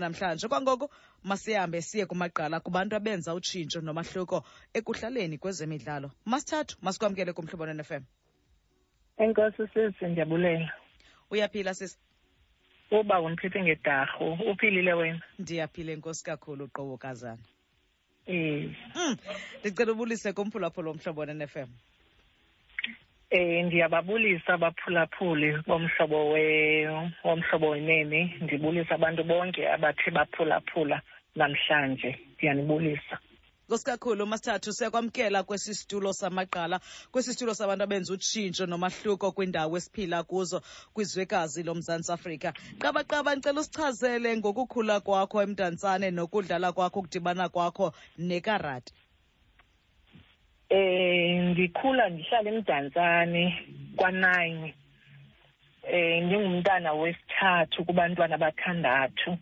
namhlanje. Kwangoko masihambe siye kumagqala kubantu abenza utshintsho nomahluko ekuhlaleni kwezemidlalo. Masithathu masikwamkele kumhlobo fm enkosi sisi ndiyabulela. Uyaphila sisi? Uba undiphethe ngedarhu uphilile wena? Ndiyaphila enkosi kakhulu uqowokazana eh mm. ndicela ubulise kumphulaphula womhlobo fm eh ndiyababulisa abaphulaphuli bomhlobo womhlobo wenene. Ndibulisa abantu bonke abathe baphulaphula namhlanje. Ndiyanibulisa. Nkosi kakhulu masithathu siyakwamkela kwesi situlo samagqala kwesi situlo sabantu abenza utshintsho nomahluko kwindawo esiphila kuzo kwizwekazi lomzantsi afrika. Qabaqaba ndicela usichazele ngokukhula kwakho emdantsane nokudlala kwakho ukudibana kwakho nekarati eh ndikhula ndihlala emdantsane kwa-nine. Eh ndingumntana wesithathu kubantwana abathandathu.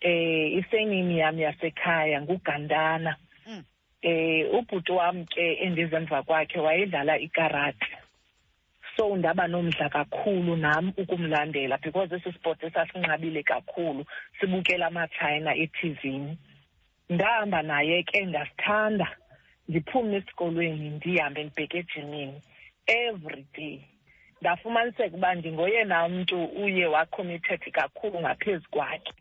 Eh isenini yami yasekhaya ngugandana. Mm. eh ubhuti wami ke endizemva kwakhe wayedlala ikarati so ndaba nomdla kakhulu nam ukumlandela because esi sport esasinqabile kakhulu sibukela amachina etivini ndahamba naye ke ndasithanda. Ndiphume esikolweni ndihambe ndibheke ejimini. Every day. Ndafumaniseka uba ndingoyena mntu uye wacommitted kakhulu ngaphezu kwakhe.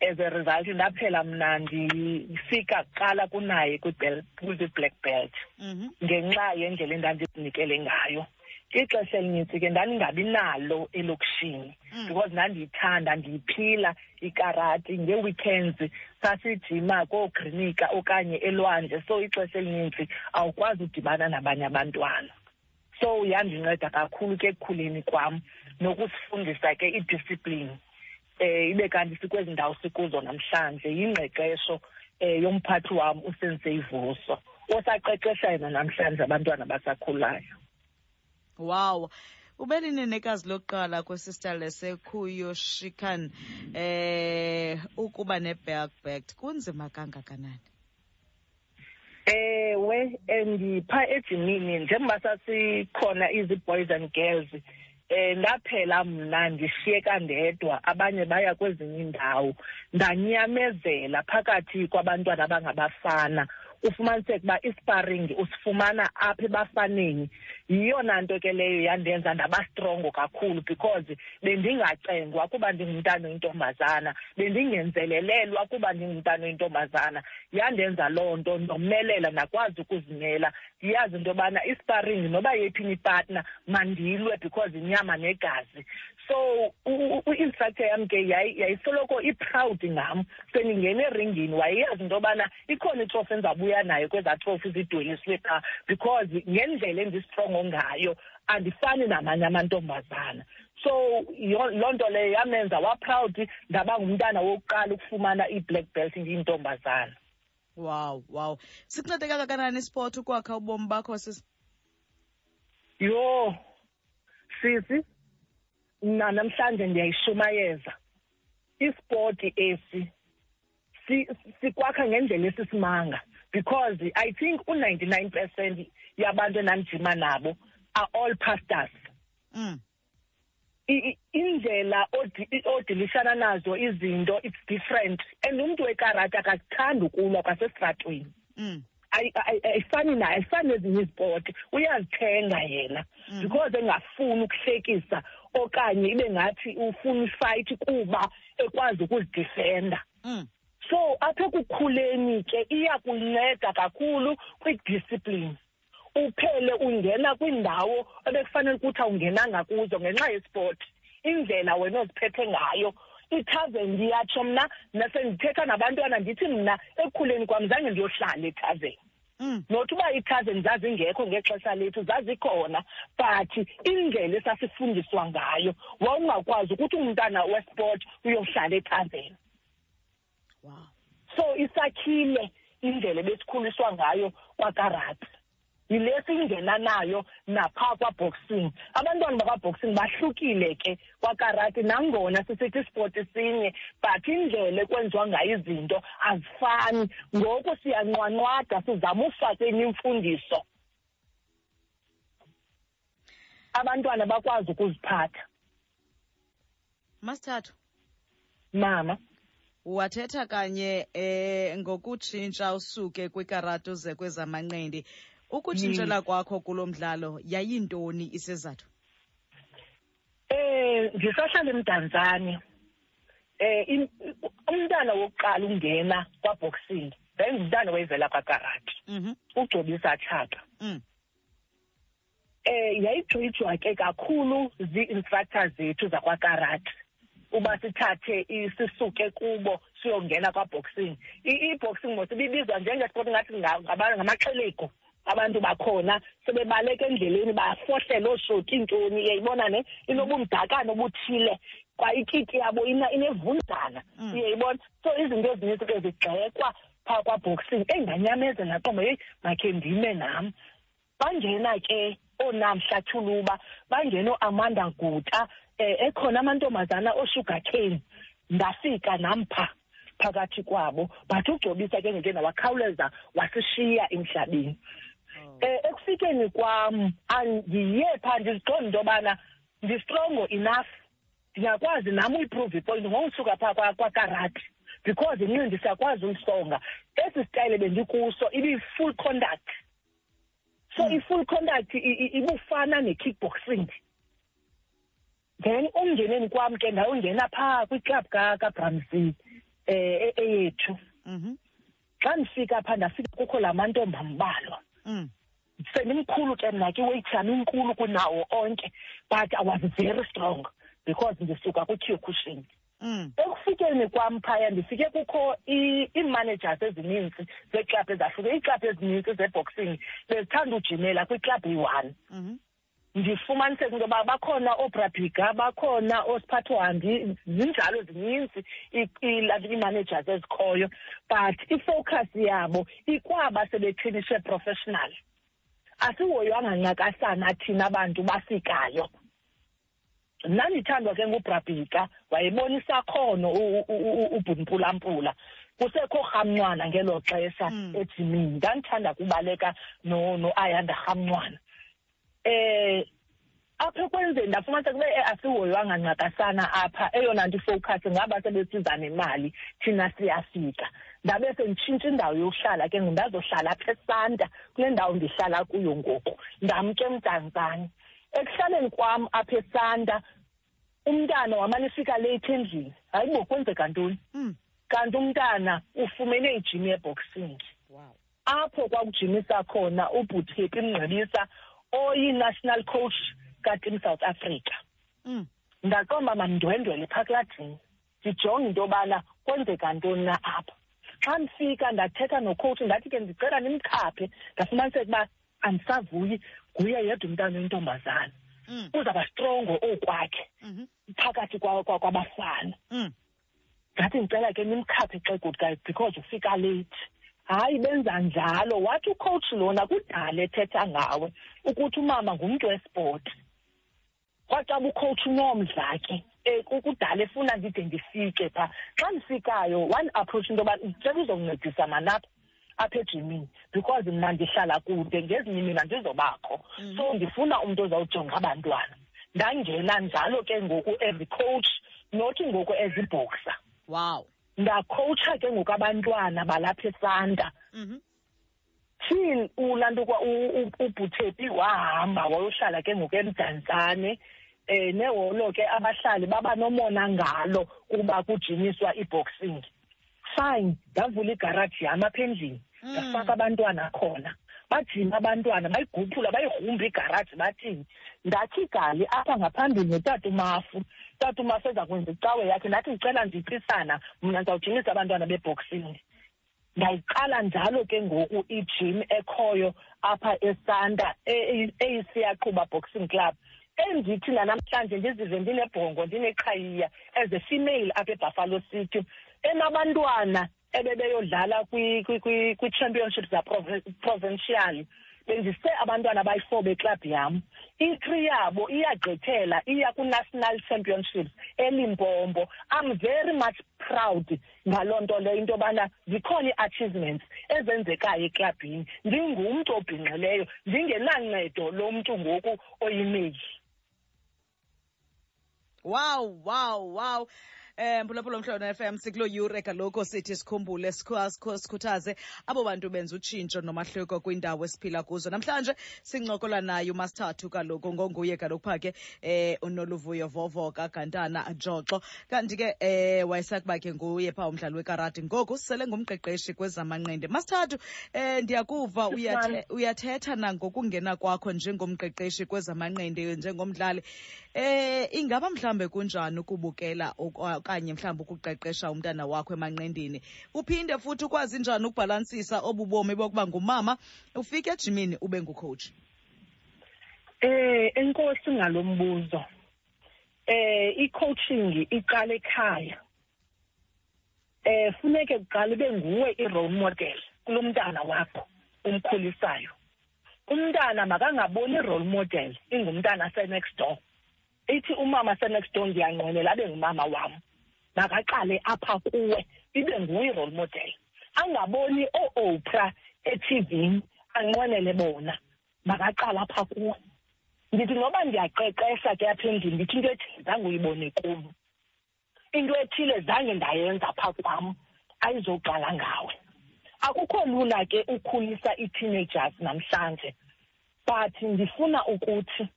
As a result ndaphela mna ndifika kuqala kunaye kwi-black belt. Mhm. ngenxa yendlela endandizinikele ngayo. Ixesha elinintsi ke ndandingabi nalo elokishini Mm. because ndandiyithanda ndiyiphila ikarati ngee-weekends sasijima koogrinika okanye elwandle. So ixesha elinintsi awukwazi udibana nabanye abantwana. So yandinceda kakhulu ke ekukhuleni kwam nokusifundisa ke idiscipline eh ibe kanti sikwezi ndawo sikuzo namhlanje yingqeqesho eh yomphathi wam usensei Vuso osaqeqesha yena namhlanje abantwana basakhulayo wow. Ube linenekazi lokuqala kwesister lesekuyoshikan eh ukuba ne-backback kunzima kangakanani? Ewe ndipha ejimini njengoba sasikhona izi-boys and girls eh ndaphela mna ndishiyeka ndedwa abanye baya kwezinye iindawo ndanyamezela phakathi kwabantwana abangabafana. Ufumaniseke uba isparing usifumana apha ebafaneni. Yiyona nto ke leyo yandenza ndaba strongo kakhulu because bendingacengwa kuba ndingumntana oyintombazana bendingenzelelelwa kuba ndingumntana oyintombazana. Yandenza loo nto ndomelela ndakwazi ukuzimela. Ndiyazi into yobana isparing noba yephini ipartner mandilwe because inyama negazi. So i-instructor yam ke yayi- yayisoloko i-proud ngam. Sendingene eringini wayeyazi into yobana ikhona itrofi endizabuya nayo kwezaa trofi zidweliswe phaa because ngendlela endistrongo ngayo andifani namanye amantombazana. So yo- loo nto leyo yamenza waproud ndaba ngumntana wokuqala ukufumana i-black belt ndiyintombazana wow wow. Sikuncede kangakanani isport ukwakha ubomi bakho sis? Yho sisi mna namhlanje ndiyayishumayeza ispoti esi si- sikwakha ngendlela esisimanga. Because i think u-ninety-nine percent yabantu endandijima nabo are all pastors mm. Indlela odilishana nazo izinto it's different and umntu wekarati akakuthandi ukulwa kwasesitratweni Mm. ayi- ayi- ayifani naye ayifani nezinye izipoti uyazithenga yena Mhm. because engafuni ukuhlekisa okanye ibe ngathi ufuna ifayithi kuba ekwazi ukuzidifenda Mm. So apha ekukhuleni ke iyakunceda kakhulu kwi-discipline. Uphele ungena kwindawo ebekufanele ukuthi awungenanga kuzo ngenxa yesport. Indlela wena oziphethe ngayo ithazen ndiyatsho mna nasendithetha nabantwana ndithi mna ekukhuleni kwam zange ndiyohlala ethazeni. Mm. not uba ithazeni zazingekho ngexesha lethu zazikhona but indlela esasifundiswa ngayo wawungakwazi ukuthi umntana wesport uyohlala ethazeni. Wow. So isakhile indlela ebesikhuliswa ngayo kwakarati yile singena nayo naphaa kwaboxing. Abantwana bakwaboxing bahlukile ke kwakarati nangona sisithi isport sinye but indlela ekwenziwa ngayo izinto azifani. Ngoku siyanqwanqwada sizama ufaka enye imfundiso. Abantwana bakwazi ukuziphatha. Masithathu. Mama. Wathetha kanye eh ngokutshintsha usuke kwikarati uze kwezamanqindi ukutshintshela kwakho kulo mdlalo yayintoni isizathu? Eh ngisahlala emdantsane eh im- umntana wokuqala ungena kwaboxing bengumntana wayevela kwakarati. Mhm. Ugcobisa chaka mm. eh yayijwijwa ke kakhulu zii-instructors zethu zakwakarati. Uba sithathe i- sisuke kubo siyongena kwaboxing. I- i-boxing mos ibibizwa njengesport ngathi nga- ngaba- ngamaxelego abantu bakhona sebebaleka endleleni bafohlela ooshoti iintoni uyayibona ne? Inobumdakane obuthile kwa ikiti yabo ina- inevunzana Mm. uyayibona? So izinto ezininzi ke zigxekwa phaa kwaboxing enganyamezela qomba yeyi makhe ndime nam. Bangena ke oonamhla thuluba bangena oamanda guta eh ekhona amantombazana osugar cane ndafika nampha phakathi kwabo but ugcobisa ke ngeke wakhawuleza wasishiya emhlabeni Oh. eh ekufikeni kwam andiye phaa ndiziqonda into yobana ndistrongo enough ndingakwazi nam uyiprove ipoint ngokusuka phaa kwa- kwakarati because inqindi siyakwazi ulisonga esi sitayile bendikuso ibi-full conduct so Mm. i-full conduct i- i- ibufana ne-kickboxing then umngeneni kwam ke ndayongena phaa kwiklabhu kabramsey um eyethu. Mhm. Xa ndifika phaa ndafika kukho laa mantombi ambalwa. Mm. sendimkhulu ke mna ke weight yam inkulu kunawo onke but i was very strong because ndisuka kukyokushin Mm. ekufikeni kwam phaya ndifike kukho ii- ii-managers ezininzi zeeklabhu ezahluke iiklabhu ezininzi zeboxing bezithanda ujimela kwiklabhu eyi-one. Mhm. Ndifumaniseke into yoba bakhona oobrabiga bakhona oosiphathohambi zinjalo zininzi ii- ii- ii-managers ezikhoyo but ifocus yabo ikwaba sebeqinishe professional. Asihoywanga ncakasana thina bantu bafikayo mna ndithandwa ke ngubrabhika wayebona isakhono u- u- u- ubhumpulampula kusekho rhamncwana ngelo xesha Mm. ejimini ndandithanda kubaleka no- no-ayanda rhamncwana eh apha ekwenzeni ndafumanisa kube asihoywanga ncakasana apha. Eyona nto ifowukhasi ngaba sebesiza nemali thina siyafika. Ndabe senditshintsha indawo yokuhlala ke ngoku ndazohlala apha esanta kule ndawo ndihlala kuyo ngoku. Ndamke mdantsane ekuhlaleni kwam apha esanta umntana wamane efika leyithi endlini. Hayi bo kwenzeka ntoni? Mm. kanti umntana ufumene ijim yeboxing apho kwakujimisa khona ubhuthepi mngcebisa oyi-national coach kateam south africa. Mm. ndaqomba mandindwendwele phaa kuladini ndijonge into yobana kwenzeka ntoni na apha. Xa ndifika ndathetha nocoach ndathi ke ndicela ndimkhaphe ndafumaniseka uba andisavuyi nguye yedwa umntana oyintombazana. Mm. uzawuba strongo okwakhe mhm. phakathi kwa- kwa- kwabafana. Mm. ngathi ndicela ke nimkhaphe xa good guys because ufika late. Hayi benza njalo. Wathi ucoach lona kudala ethetha ngawe ukuthi umama ngumntu wesport. Kwacaba ucoach unomdla ke um kudala efuna ndide ndifike phaa xa ndifikayo one approach into yoba ndicela uzokuncedisa manapha apha ejimini because mna ndihlala kude ngezinye imini andizobakho Mhm. so ndifuna umntu ozawujonga abantwana. Ndangena njalo ke ngoku as coach nothi ngoku as ibhoxer wow. Ndakhowutsha ke ngoku abantwana balapha esanta. Mhm. Till ulantukwa ubhuthepi wahamba wayohlala ke ngoku emdantsane um neholo ke abahlali baba nomona ngalo kuba kujinyiswa iboxing. Fine ndavula igaraji yam apha endlini Mm. ndafaka abantwana khona. Bajima abantwana bayiguphula bayigrumba igaraji bathini ndathi gali apha ngaphambili notata umafu. Tata umafu eza kwenza icawe yakhe ndathi ndicela ndiphisana mna ndizawujimisa abantwana beboxing ndayiqala njalo ke ngoku ijim ekhoyo apha esanta eyisiyaqhuba boxing club. Endithi nanamhlanje ndizive ndinebhongo ndineqhayiya as a female apha ebuffalo city. Enabantwana ebebeyodlala kwi- kwi- kwi- kwii-championship zaprovincial bendise abantwana abayi-four beklabhu yam i-three yabo iyagqithela iya ku-national championships elimpompo i'm very much proud ngaloo nto leyo into yobana zikhona ii-achievements ezenzekayo eklabhini. Ndingumntu obhinqileyo ndingenancedo lomntu ngoku oyimeyili wow wow wow. Eh mphulaphula omhlolo FM sikulo yure kaloku sithi sikhumbule sikhuthaze abo bantu benza utshintsho nomahluko kwindawo esiphila kuzo. Namhlanje sincokola naye umasithathu kaloku ngonguye kaloku phaa ke eh unoluvuyo vovoka gantana joxo. Kanti ke eh wayesakuba ke nguye phaa umdlali wekarati ngoku sele ngumqeqeshi kwezamanqindi masithathu eh ndiyakuva uyathetha nangokungena kwakho njengomqeqeshi kwezamanqindi njengomdlali. Eh ingaba mhlambe kunjani ukubukela okanye mhlawumbi ukuqeqesha umntana wakho emanqendini uphinde futhi ukwazi njani ukubhalansisa obu bomi bokuba ngumama? Ufike ejimini ube ngucoach. Eh enkosi ngalombuzo eh i-coaching iqala ekhaya. Eh funeke kuqala ube nguwe i-role model kulomntana wakho umkhulisayo. Umntana makangaboni i-role model ingumntana se-next door. Ithi umama se-next door ndiyanqwenela abe ngumama wam makaqale apha kuwe ibe nguye i-role model. Angaboni oo-opra ethivini anqwenele bona. Makaqala apha kuwe. Ndithi noba ndiyaqeqesha ke apha endlini ndithi into ethile zange uyibone kum. Into ethile zange ndayenza pha kwam ayizoqala ngawe. Akukho lula ke ukhulisa ii-teenagers namhlanje but ndifuna ukuthi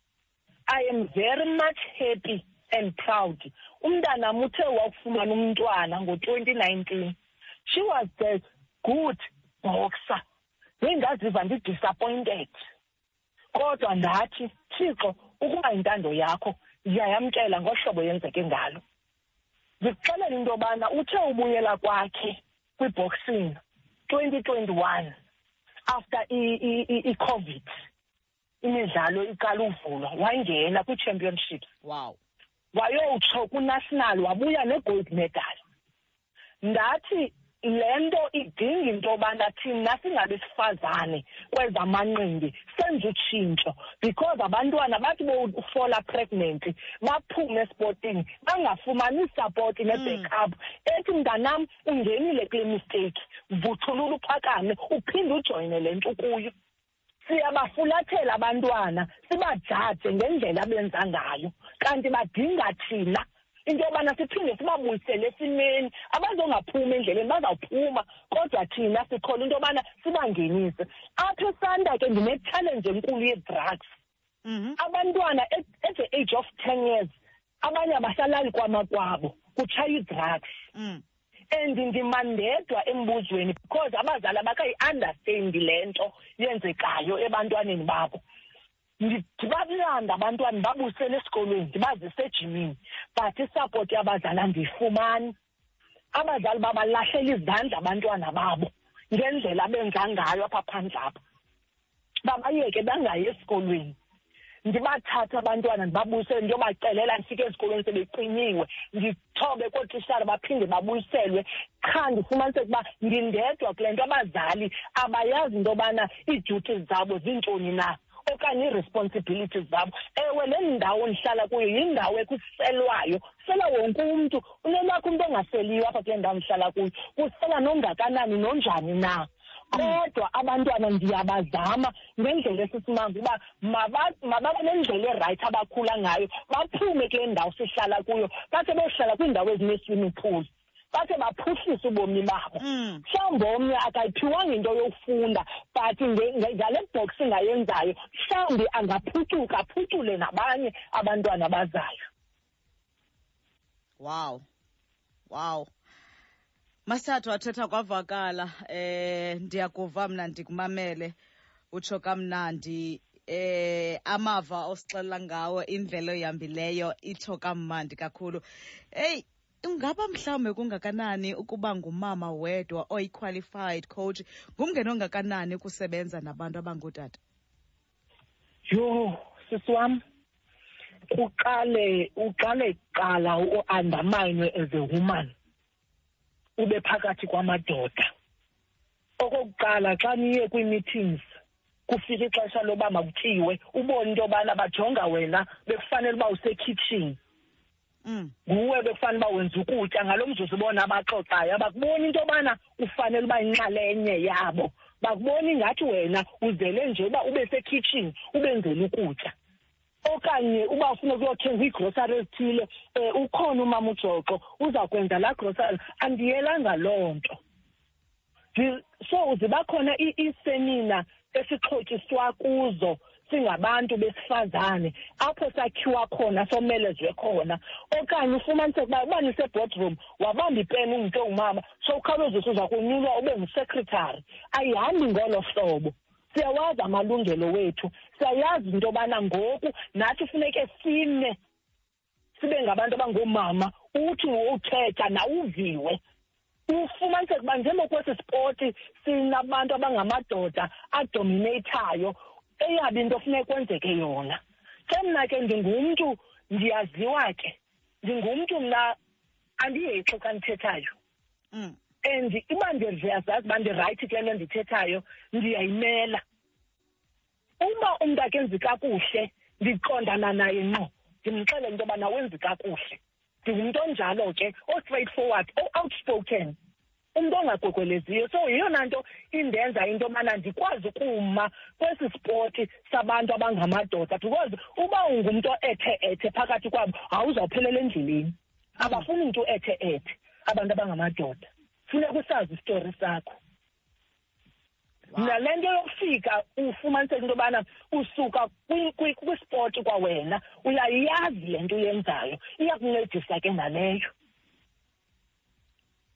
i am very much happy and proud. Umntanam uthe wakufumana umntwana ngo-twenty nineteen. She was the good boxer. Ngengaziva ndidisappointed. Kodwa ndathi thixo ukuba yintando yakho ndiyayamkela ngohlobo yenzeke ngalo. Ndikuxelela into yobana uthe ubuyela kwakhe kwiboxing twenty twenty one after i-covid imidlalo iqala uvulwa wangena kwi-championships. Wow. Wayowutsho kunational wabuya ne-gold medal. Ndathi le nto idinga into yobana thina singabesifazane kwezamanqindi senze utshintsho. Because abantwana bathi bofola pregnant baphume esportini bangafumani isapoti ne-backup. Ethi mntanam ungenile kule mistake vuthulula uphakame uphinde ujoyine le nto ukuyo. Siyabafulathela abantwana sibajaje ngendlela abenza ngayo. Kanti badinga thina into yobana siphinde sibabuyisele esimeni. Abazongaphumi endleleni bazawuphuma kodwa thina sikhola into yobana sibangenise. Apha esanda ke ndine-challenge enkulu ye-drugs. Mhm. abantwana at the age of ten years abanye abasalali kwamakwabo kutshaya ii-drugs mm. And ndimandedwa embuzweni because abazali abakayi-understandi le nto yenzekayo ebantwaneni babo. Ndibalanda abantwana ndibabusele esikolweni ndibazise ejimini but isapoti yabazali andiyifumani. Abazali babalahlela izandla abantwana babo ngendlela abenza ngayo apha phandle apha. Babayeke bangayi esikolweni. Ndibathathe abantwana ndibabuyisele ndiyobacelela ndifike ezikolweni sebecinyiwe ndithobe kootishara baphinde babuyiselwe. Qha ndifumaniseke uba ndindedwa kule nto abazali abayazi into yobana ii-duties zabo ziintoni na okanye ii-responsibilities zabo. Ewe le ndawo ndihlala kuyo yindawo ekuselwayo. Kusela wonke umntu unelakho umntu ongaseliyo apha kule ndawo ndihlala kuyo. Kusela nongakanani nonjani na? Kodwa abantwana ndiyabazama ngendlela esisimanga uba mababe nendlela erayithi abakhula ngayo baphume kule ndawo sihlala kuyo bakhe beyohlala kwiindawo ezine-swimming pool bakhe baphuhlise ubomi babo. Mm. mhlawumbi omnye akayiphiwanga into yokufunda but ngale box ingayenzayo mhlawumbi angaphucuka aphucule nabanye abantwana abazayo. Wow. Wow. Masathu wathetha kwavakala eh ndiyakuva mna ndikumamele utsho kamnandi. Eh amava osixelela ngawo indlela oyihambileyo itsho kamandi kakhulu. Eyi ungaba mhlawumbi kungakanani ukuba ngumama wedwa oyi-qualified coach ngumngeni ongakanani ukusebenza nabantu abangootata? Yho sisi wam kuqale uqale kuqala u-undermine as a woman ube phakathi kwamadoda. Okokuqala xa niye kwii-meetings kufika ixesha loba makutyiwe ubone into yobana bajonga wena bekufanele uba usekhitshini mm. nguwe bekufanele uba wenza ukutya ngalo mzuzu bona abaxoxayo abakuboni into yobana ufanele uba yinxalenye yabo. Bakubona ingathi wena uzele nje uba ube sekhitshini ubenzela ukutya. Okanye uba ufuna ukuyothenga iigrosari ezithile um ukhona umama ujoxo uza kwenza laa grosari andiyelanga loo nto. Zi- so ziba khona i- iisemina esixhotyiswa kuzo singabantu besifazane apho sakhiwa khona somelezwe khona. Okanye ufumaniseke uba uba niseboardroom wabamba ipeni ungumntu ongumama so ukhawuleze usuza kunyulwa ube ngusekretary ayihambi ngolo hlobo. Siyawazi amalungelo wethu. Siyayazi into yobana ngoku nathi funeke sime sibe ngabantu abangoomama uthi uthetha nawuviwe ufumaniseke uba njengokwesi spoti sinabantu abangamadoda adominathayo eyabi into funeka kwenzeke yona. Ke mna ke ndingumntu ndiyaziwa ke. Ndingumntu mna andiyexi xa ndithethayo. Mm. And uba ndiyazazi uba ndirayithi kule nto ndithethayo ndiyayimela. Uba umntu akenzi kakuhle ndiqondana naye ngqo ndimxelele into yoba nawenzi kakuhle. Ndingumntu onjalo ke o-straight forward o-outspoken. Umntu ongagogweleziyo. So yeyona nto indenza into yobana ndikwazi ukuma kwesi spoti sabantu abangamadoda because uba ungumntu ethe-ethe phakathi kwabo awuzawuphelela endleleni. Abafuni umntu ethe-ethe abantu abangamadoda. Funeka usazi isitori sakho. Nale nto yokufika ufumaniseke into yobana usuka kwi- kwi- kwispoti kwawena uyayazi le nto uyenzayo iyakuncedisa ke naleyo.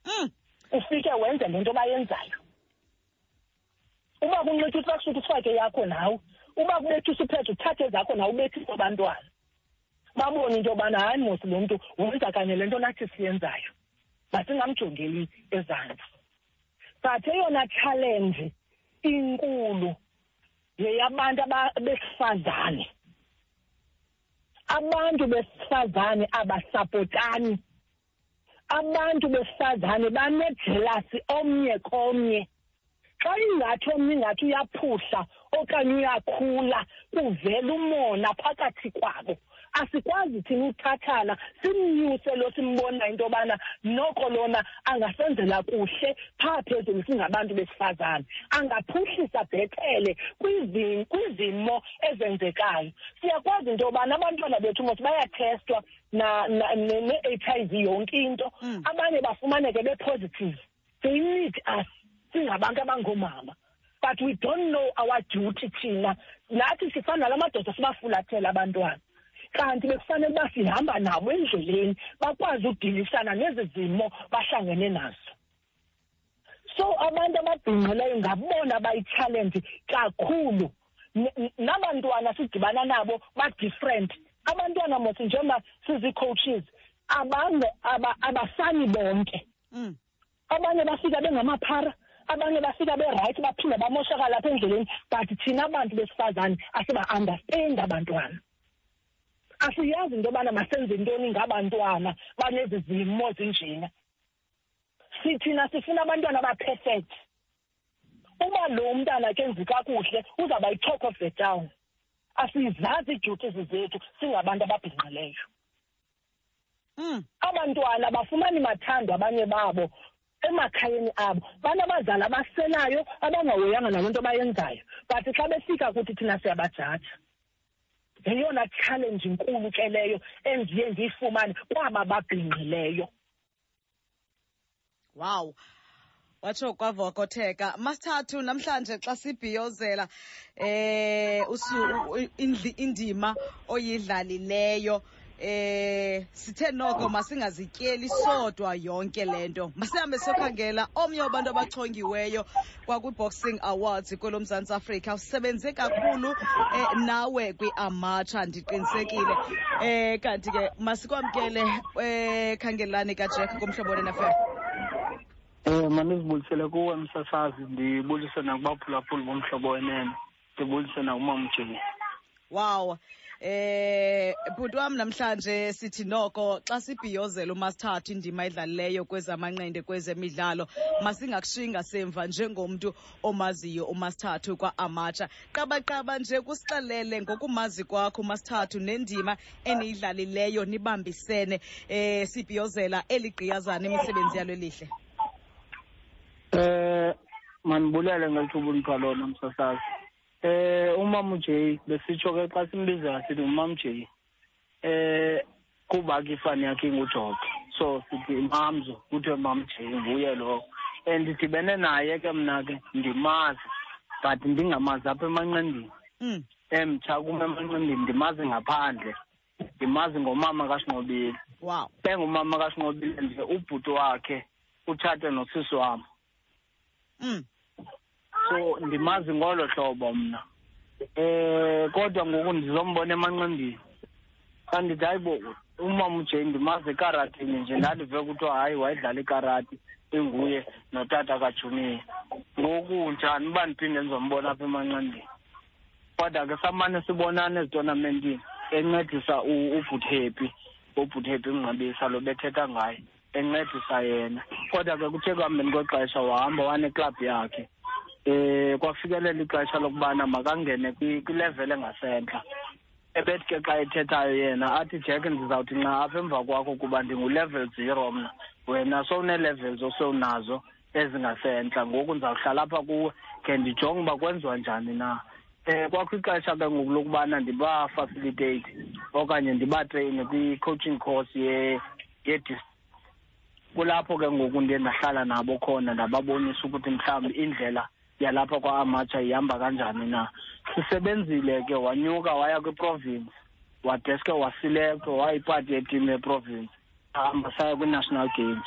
Mm. ufike wenze le nto bayenzayo. Uba kunxityiswa kusuke ufake yakho nawe uba kubethisa uphethe uthathe zakho nawe ubethise abantwana babone into yobana hayi mos lo mntu wenza kanye le nto nathi siyenzayo. Masingamjongeli ezantsi but eyona challenge inkulu yeyabantu aba- besifazane abantu besifazane abasapotani. Abantu besifazane banejelasi omnye komnye. Xa ingathi omnye ingathi uyaphuhla okanye uyakhula kuvela umona phakathi kwabo. Asikwazi thina uthathana simnyuse lo simbonayo into yobana noko lona angasenzela kuhle phaa phezulu singabantu besifazane. Angaphuhlisa bhetele kwizi- kwizimo ezenzekayo. Siyakwazi into yobana abantwana bethu mos bayathestwa na- na- ne- ne-h i v yonke into. Mm. abanye bafumaneke be-positive. They need us. Singabantu abangoomama. But we don't know our duty thina. Nathi sifana nala madoda sibafulathela abantwana. Kanti bekufanele uba sihamba nabo endleleni bakwazi udilisana nezi zimo bahlangene nazo. So abantu ababhinqileyo ngabona abayitshalenji kakhulu. N- n- nabantwana sidibana nabo ba-different. Abantwana mos njengoba sizi-coaches abange- aba- abafani bonke. Mm. abanye bafika bengamaphara abanye bafika berayithi baphinde bamoshakala apha endleleni but thina abantu besifazane asiba-understand abantwana. Asiyazi into yobana masenze ntoni ngabantwana banezi zimo zinjena. Sithina sifuna abantwana abaperfect uba lo mntana kenzi kakuhle uzawuba yi-talk of the town. Asizazi ii-duties zethu singabantu ababhinqileyo. Mm. abantwana abafumani mathando abanye babo emakhayeni abo. Banabazali abaselayo abangahoyanga nalo nto bayenzayo. But xa befika kuthi thina siyabajaja yeyona challenge inkulu ke leyo endiye ndiyifumane kwaba babhinqileyo. Wow. Watsho kwavokotheka. Masithathu namhlanje xa sibhiyozela eh indima oyidlalileyo eh sithe noko masingazityeli sodwa yonke lento masihambe sokhangela omnye wabantu abachongiweyo kwakwi-boxing awards kwelo mzantsi afrika. Usebenze kakhulu eh, nawe kwi-amatsha ndiqinisekile. Eh kanti ke masikwamkele eh khangelani kajack kumhlobo nfm Eh mandizibulisele kuwe msasazi. Ndibulise nakubaphulaphula bomhlobo wenene. Ndibulise nakumama Jane. Wow. Eh bhuti wam namhlanje sithi noko xa sibhiyozela umasithathu indima edlalileyo kwezamanqende kwezemidlalo masingakushiyi semva njengomntu omaziyo umasithathu kwa-amatsha qabaqaba nje kusixelele ngokumazi kwakho umasithathu nendima eniyidlalileyo nibambisene eh sibhiyozela eli gqiyazana imisebenzi yalo elihle Eh mandibulele ngelithuba unika lona msasazi. Eh umama uJay besitsho ke xa simbiza sithi umama Jay. Eh kuba ke ifani yakhe inguJobe. So sithi mamzo kuthiwe mama Jay nguye lo. And ndidibene naye ke mna ke ndimazi but ndingamazi apha emanqendini. Mm. Emtsha kum emanqendini ndimazi ngaphandle. Ndimazi ngomama kaSinqobile. Wow. Engumama kaSinqobile nje ubhuti wakhe utshate nosisi wam. Mm. So ndimazi ngolo hlobo mna. Eh kodwa ngoku ndizombona emanqindini. Kandithi hayi bo umama ujay ndimazi ekaratini nje ndandive kuthiwa hayi wayedlala ikarati inguye notata kajuniya ngoku njani? Uba ndiphinde ndizombona apha emanqindini. Kodwa ke samane sibonana ezitonamentini encedisa u- ubhuthepi ubhuthepi ngqabisa lo bethetha ngaye encedisa yena. Kodwa ke kuthe kuhambeni kwexesha wahamba waneklabhu yakhe. Eh kwafikelela ixesha lokubana makangene kwi- kwilevel engasentla. Ebethi ke xa ethethayo yena athi jack ndizawuthi nxa apha emva kwakho kuba ndingulevel zero mna wena sowunee-levels osewunazo ezingasentla. Ngoku ndizawuhlala apha kuwe. Khe ndijonge uba kwenziwa njani na. Um kwakho ixesha ke ngoku lokubana ndibafacilitate okanye ndibatreyine kwi-coaching course ye yedis kulapho ke ngoku ndiye ndahlala nabo khona ndababonisa ukuthi mhlawumbi indlela yalapha kwa-amatsha ihamba kanjani na? Sisebenzile ke wanyuka waya kwiprovince wadeske wasilektwa wayipati yetimu yeprovince ahamba saya kwi-national games.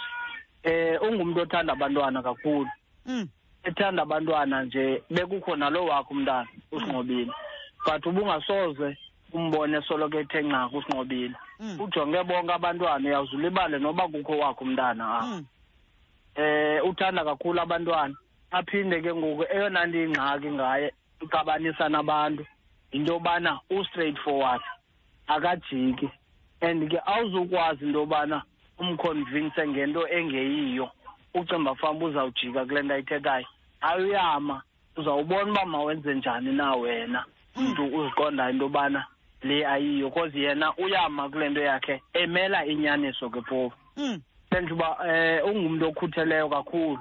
Eh ungumntu othanda abantwana kakhulu. Mm. ethanda abantwana nje bekukho nalo wakho umntana usinqobile but ubungasoze umbone soloko ethe nca kusinqobile Mm. ujonge bonke abantwana uyawuzulibale noba kukho wakho umntana apha. Mm. eh uthanda kakhulu abantwana. Aphinde ke ngoku eyona nto ingxaki ngaye uxabanisa nabantu yinto yobana u-straight forward akajiki. And ke awuzukwazi into yobana umconvince ngento engeyiyo. Ucimba famba uzawujika kule nto ayithethayo. Ayuyama uzawubona uba mawenze njani na wena. Mntu uziqondayo into yobana le ayiyo cause yena uyama kule nto yakhe emela inyaniso ke phofu Mm. senje uba um ungumntu okhutheleyo kakhulu.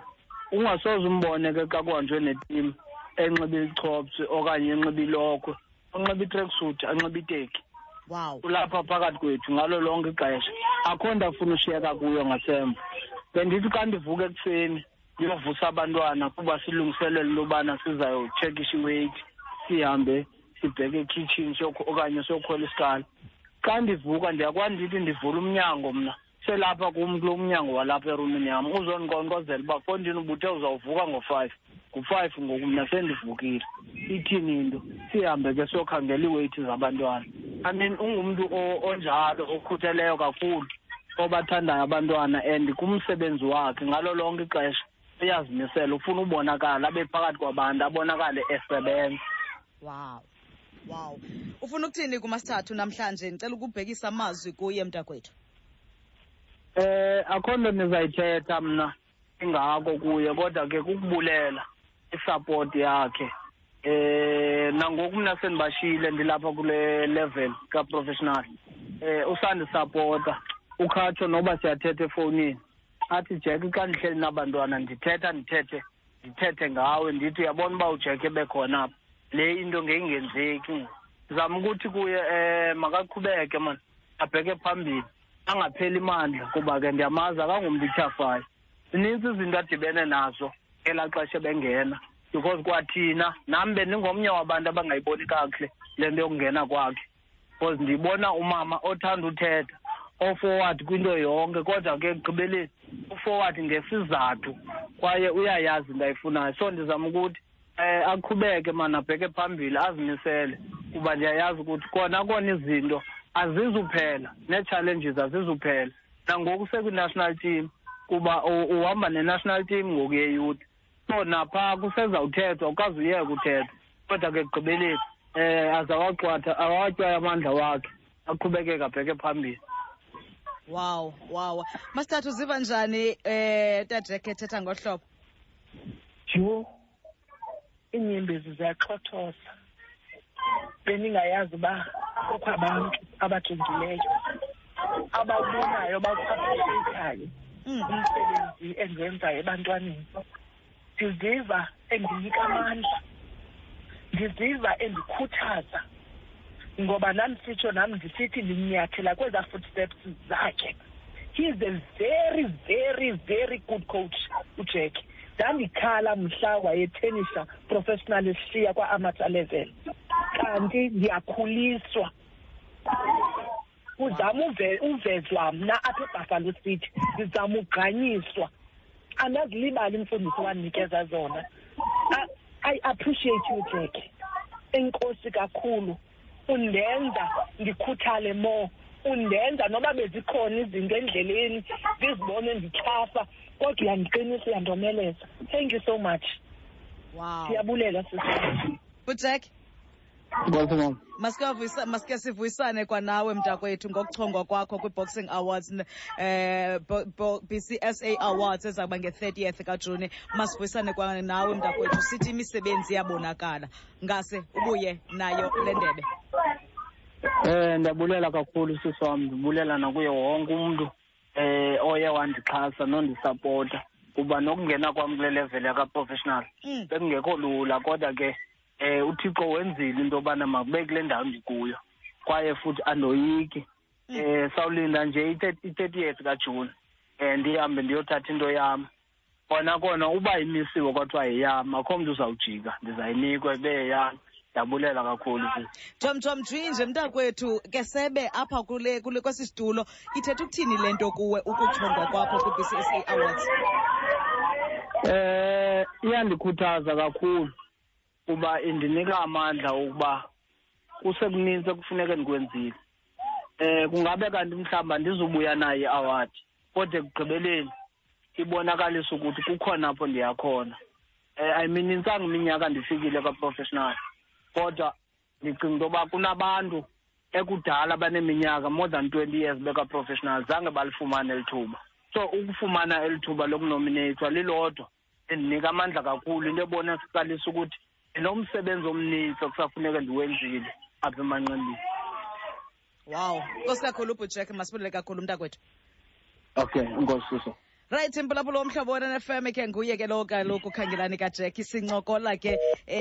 Ungasoze umbone ke xa kuhanjwe netim enxiba ichops okanye enxiba ilokhwe unxiba itracksuit anxiba iteki Wow. ulapha phakathi kwethu ngalo lonke ixesha. Akho nto afuna ushiyeka kuyo ngasemva. Bendithi xa ndivuka ekuseni ndiyovusa abantwana kuba silungiselele into yobana sizayotshekisha iweight sihambe sibheke ekhitshini siyokho- okanye siyokhwela isikali xa ndivuka ndiyakwazi ndithi ndivula umnyango mna. Selapha kum kulo mnyango walapha erumini yam uzondinkqonkqozela uba fondini ubuthe uzawuvuka ngo-five ngu-five ngoku mna sendivukile ithini into sihambe ke siyokhangela iiweyithi zabantwana i mean ungumntu o- onjalo okhutheleyo kakhulu obathandayo abantwana and kumsebenzi wakhe ngalo lonke ixesha uyazimisela ufuna ubonakala abe phakathi kwabantu abonakale esebenza Wow. Wow. Ufuna ukuthini kumasithathu namhlanje? Ndicela ukubhekisa amazwi kuye mntakwethu. Eh akho nto ndizayithetha mna ingako kuye kodwa ke kukubulela isupport yakhe. Eh nangoku mna sendibashiyile ndilapha kule level ka-professional. Eh usandisapota ukhatsho noba siyathetha efowunini. Athi jack xa ndihleli nabantwana ndithetha ndithethe ndithethe ngawe. Ndithi uyabona uba ujack ebekhona apha? Le into ngeyingenzeki. Ndizama ukuthi kuye um makaqhubeke mani abheke phambili. Angapheli mandla kuba ke ndiyamazi akangumntu ityhafayo. Zinintsi izinto adibene nazo elaa xesha ebengena because kwathina nam bendingomnye wabantu abangayiboni kakuhle le nto yokungena kwakhe. Because ndiyibona umama othanda uthetha oforward kwinto yonke kodwa ke ekugqibeleni uforward ngesizathu kwaye uyayazi into ayifunayo. So ndizama ukuthi um aqhubeke mani abheke phambili azimisele kuba ndiyayazi ukuthi kona kona izinto azizuphela. Nee-challenges azizuphela. Nangoku sekwi-national team kuba u- uhamba ne-national team ngoku yeyouth. So naphaa kusezawuthethwa ukaze uyeke uthethwa kodwa ke ekugqibeleni um azawagxwatha awatyayo amandla wakhe aqhubekeke abheke phambili. Wow, wow. Masithathu uziva njani eh taJack ethetha ngohlobo? jo iinyembezi ziyaxhothoza bendingayazi uba kukho abantu abajongileyo abawubonayo bawuappreciatayo Mm. umsebenzi endiwenzayo ebantwaneni ndiziva endiyika amandla ndiziva endikhuthaza ngoba nam sitsho nam ndisithi ndinyathela kwezaa footsteps zakhe he's a very very very good coach ujack ndandikhala mhla wayethenisha professional eshiya kwa-amateur level. Kanti ndiyakhuliswa uzama uve- uvezwa mna apha ebuffalo city ndizama ugqanyiswa andazilibali imfundiso wandinikeza zona. I, i appreciate you jack. Enkosi kakhulu. Undenza ndikhuthale more undenza noba bezikhona izinto endleleni ndizibone ndithafa kodwa uyandiqinisa uyandomeleza. Thank you so much. Wow. Ndiyabulela sisi ujack Ngosi mama. masike wavuyisa- masike sivuyisane kwanawe mntakwethu ngokuchongwa kwakho kwi-boxing awards n- eh bo- bo- bcsa awards ezawuba nge-30th kajuni. Masivuyisane kwanawe mntakwethu. Sithi imisebenzi iyabonakala. Ngase ubuye nayo le ndebe. Eh ndiyabulela kakhulu sisi wam ndibulela nakuye wonke umuntu eh oye wandixhasa nondisapota. Kuba nokungena kwam kule level yaka-professional Mm. bekungekho lula kodwa ke eh uthixo wenzile into yobana makube kule ndawo ndikuyo kwaye futhi andoyiki. Eh sawulinda nje i-thirtieth kajuni um ndihambe ndiyothatha into yam. Kona kona uba imisiwe kwathiwa yeyam akho mntu uzawujika ndizayinikwa ibe yeyam ndiyabulela kakhulu sisi jomjom njwinje mntakwethu ke sebe apha kule kule kwesi situlo ithetha ukuthini le nto kuwe ukuchongwa kwakho kwi-bcsa awards Eh iyandikhuthaza kakhulu kuba indinika amandla okuba kusekunintsi ekufuneke ndikwenzile. Eh kungabe kanti mhlawumbi ndizubuya naye i-award kodwa ekugqibeleni ibonakalisa ukuthi kukhona apho ndiyakhona. Eh ayiminintsanga iminyaka ndifikile kwa-professional kodwa ndicinga into yoba kunabantu ekudala abaneminyaka more than twenty years beka-professional zange balifumane eli thuba. So ukufumana eli thuba lokunomineyithwa lilodwa endinika amandla kakhulu. Into ebonakalisa ukuthi ndinomsebenzi omninzi okusafuneke ndiwenzile apha emanqendini wow. Nkosi kakhulu ubhujack masibulele kakhulu mntakwethu. Okay enkosi siso right impulaphula womhlobo m ke nguye ke lo kaloku khangelani kajack sincokola ke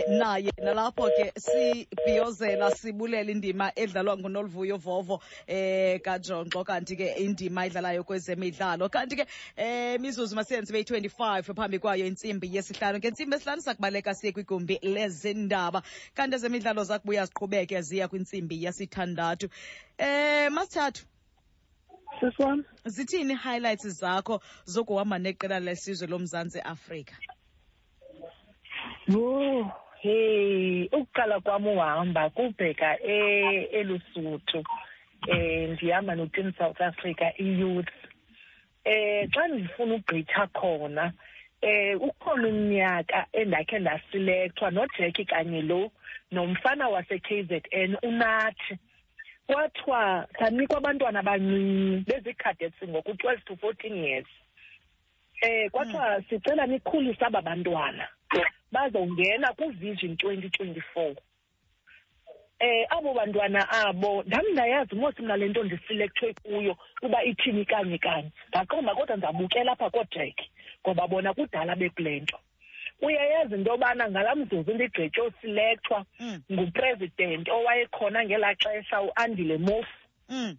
naye nalapho ke sibhiyozela sibulela indima edlalwa ngunoluvuyo vovo eh kajonxo kanti ke indima edlalayo kwezemidlalo. Kanti ke eh mizuzu masiyenzi beyi-25 phambi kwayo intsimbi yesihlanu. Ngentsimbi esihlanu sakubaleka siye kwigumbi lezindaba kanti ezemidlalo zakubuya ziqhubeke ziya kwintsimbi yesithandathu. Eh masithathu sisi wam zithini highlights zakho zokuhamba neqela lesizwe lomzantsi afrika? Yho hey ukuqala kwam uhamba kubheka e- elusuthu um ndihamba noteam south africa i-youth. Um xa ndifuna ugqitha khona um ukhona umnyaka endakhe ndasilekthwa nojeki kanye lo nomfana wase-k z n unathi. Kwathiwa sanikwa abantwana abancinci bezii-cadets ngoku twelve to fourteen years. Eh kwathiwa sicela nikhulise aba bantwana. Bazongena kuvision 2024 eh abo bantwana abo ndami ndayazi mos mna le nto ndisilekthwe kuyo kuba ithini kanye kanye. Ndaqonda kodwa ndizabukela apha kojack ngoba bona kudala bekule nto uyayazi into yobana ngalaa mzuzu ndigqitywe usilekthwa Mm. ngupresident owayekhona ngelaa xesha uandile mofu mm.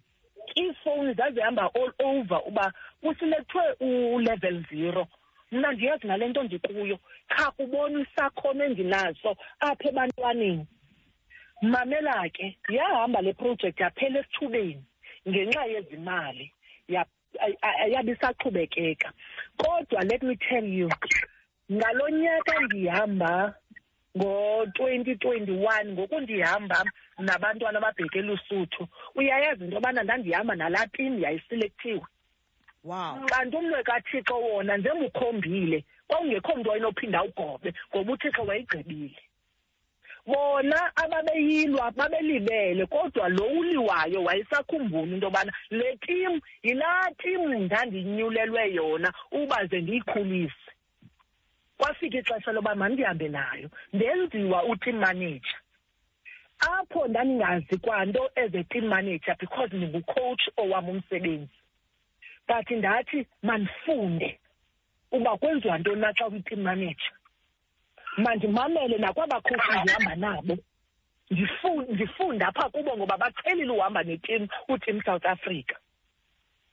iifowuni zazihamba all over uba kusilethwe u-level zero. Mna ndiyazi nale nto ndikuyo. Kha kubona isakhono endinaso apha ebantwaneni. Mamela ke yahamba le projekthi yaphela esithubeni ngenxa yezimali. Ya- ay- ay- yabe isaqhubekeka. Kodwa let me tell you ngalo nyaka ndihamba ngo-twenty twenty-one ngoku ndihamba nabantwana ababheke elusuthu uyayazi into yobana ndandihamba nalaa tim yayiselektiwe wow. Kanti umnwe kathixo wona njengukhombile kwakungekho mntu wayenophinda ugobe ngoba uthixo wayigqibile. Bona ababeyilwa babelibele kodwa lo uliwayo wayesakhumbula into yobana le tim yilaa tim ndandinyulelwe yona uba ze ndiyikhulise. Kwafika ixesha loba mandihambe nayo ndenziwa uteam manager. Apho ndandingazi kwanto as a team manager because ndingucoach owam umsebenzi. But ndathi mandifunde uba kwenziwa ntoni na xa uyi-team manager. Mandimamele nakwabakhosi ndihamba nabo Ndifu- ndifunde apha kubo ngoba baqhelile uhamba netim utim south africa.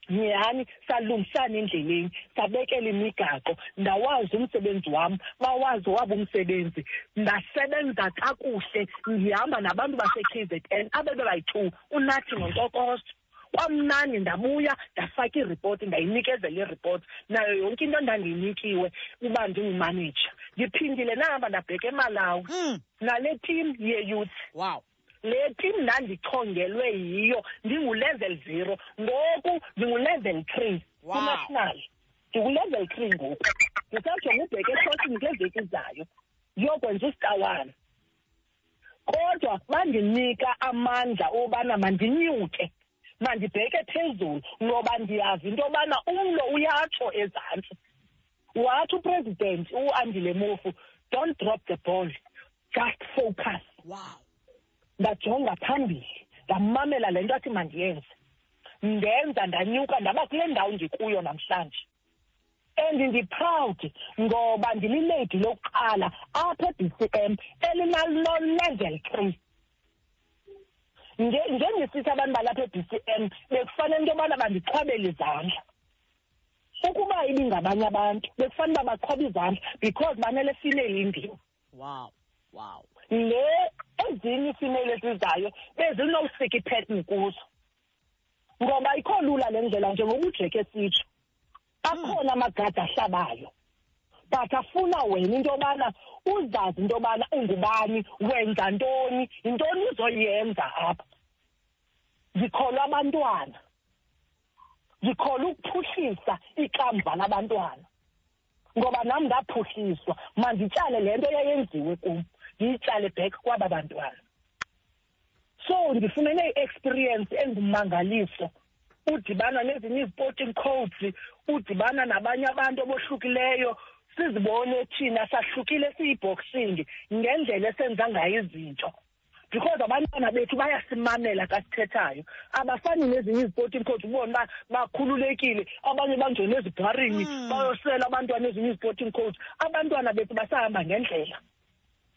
Nyhani salungisana endleleni sabekela imigaqo ndawazi umsebenzi wam bawazi wabo umsebenzi. Ndasebenza kakuhle ndihamba nabantu base-k z n abebebayi-two unathi ngontokozo kwamnani ndabuya ndafaka iripoti ndayinikezela iripoti nayo yonke into ndandiyinikiwe uba ndingumaneja ndiphindile nahamba ndabheka emalawi. Mm. nale tim yeyouth. Wow le tim ndandichongelwe yiyo ndingulevel zero. Ngoku ndingulevel three. Wow. kunational ndikulevel three ngoku. Ndisajonga ubheka esosini ngeveki zayo. Ndiyokwenza usitawani kodwa bandinika amandla obana mandinyuke mandibheke phezulu ngoba ndiyazi into yobana umlo uyatsho ezantsi. Wathi upresident u-andile mofu don't drop the ball just focus. Wow. Ndajonga phambili ndamamela le nto athi mandiyenze. Ndenza ndanyuka ndaba kule ndawo ndikuyo namhlanje. And ndi-proud ngoba ndililedi lokuqala apha e-b c m elinalo-level three. Nge- njengesithi abantu balapha e-b c m bekufanele into yobana bandichwabele izandla. Ukuba ibingabanye abantu bekufanele uba bachwabe izandla because banele female indiwo wow wow. Le ezinye iifimeyile ezizayo bezinowusika iphethini kuzo ngoba ikho lula le ndlela njengoba ujeke sitsho akhona amagadi ahlabayo. But afuna wena into yobana uzazi into yobana ungubani wenza ntoni yintoni uzoyenza apha. Ndikholwa abantwana ndikholwa ukuphuhlisa ikamva labantwana. Ngoba nam ndaphuhliswa mandityale le nto yayenziwe kum. Ndiyitsale back kwaba bantwana. So ndifumene i-experience engummangaliso udibana nezinye izi-sporting codes udibana nabanye abantu abohlukileyo. Sizibone thina sahlukile siyi-boxing ngendlela esenza ngayo izinto. Because abantwana bethu bayasimamela xa sithethayo. Abafani nezinye izi-sporting codes ubone uba bakhululekile abanye bangene ezibharini Mm. bayosela abantwana ezinye izi-sporting codes. Abantwana bethu basahamba ngendlela.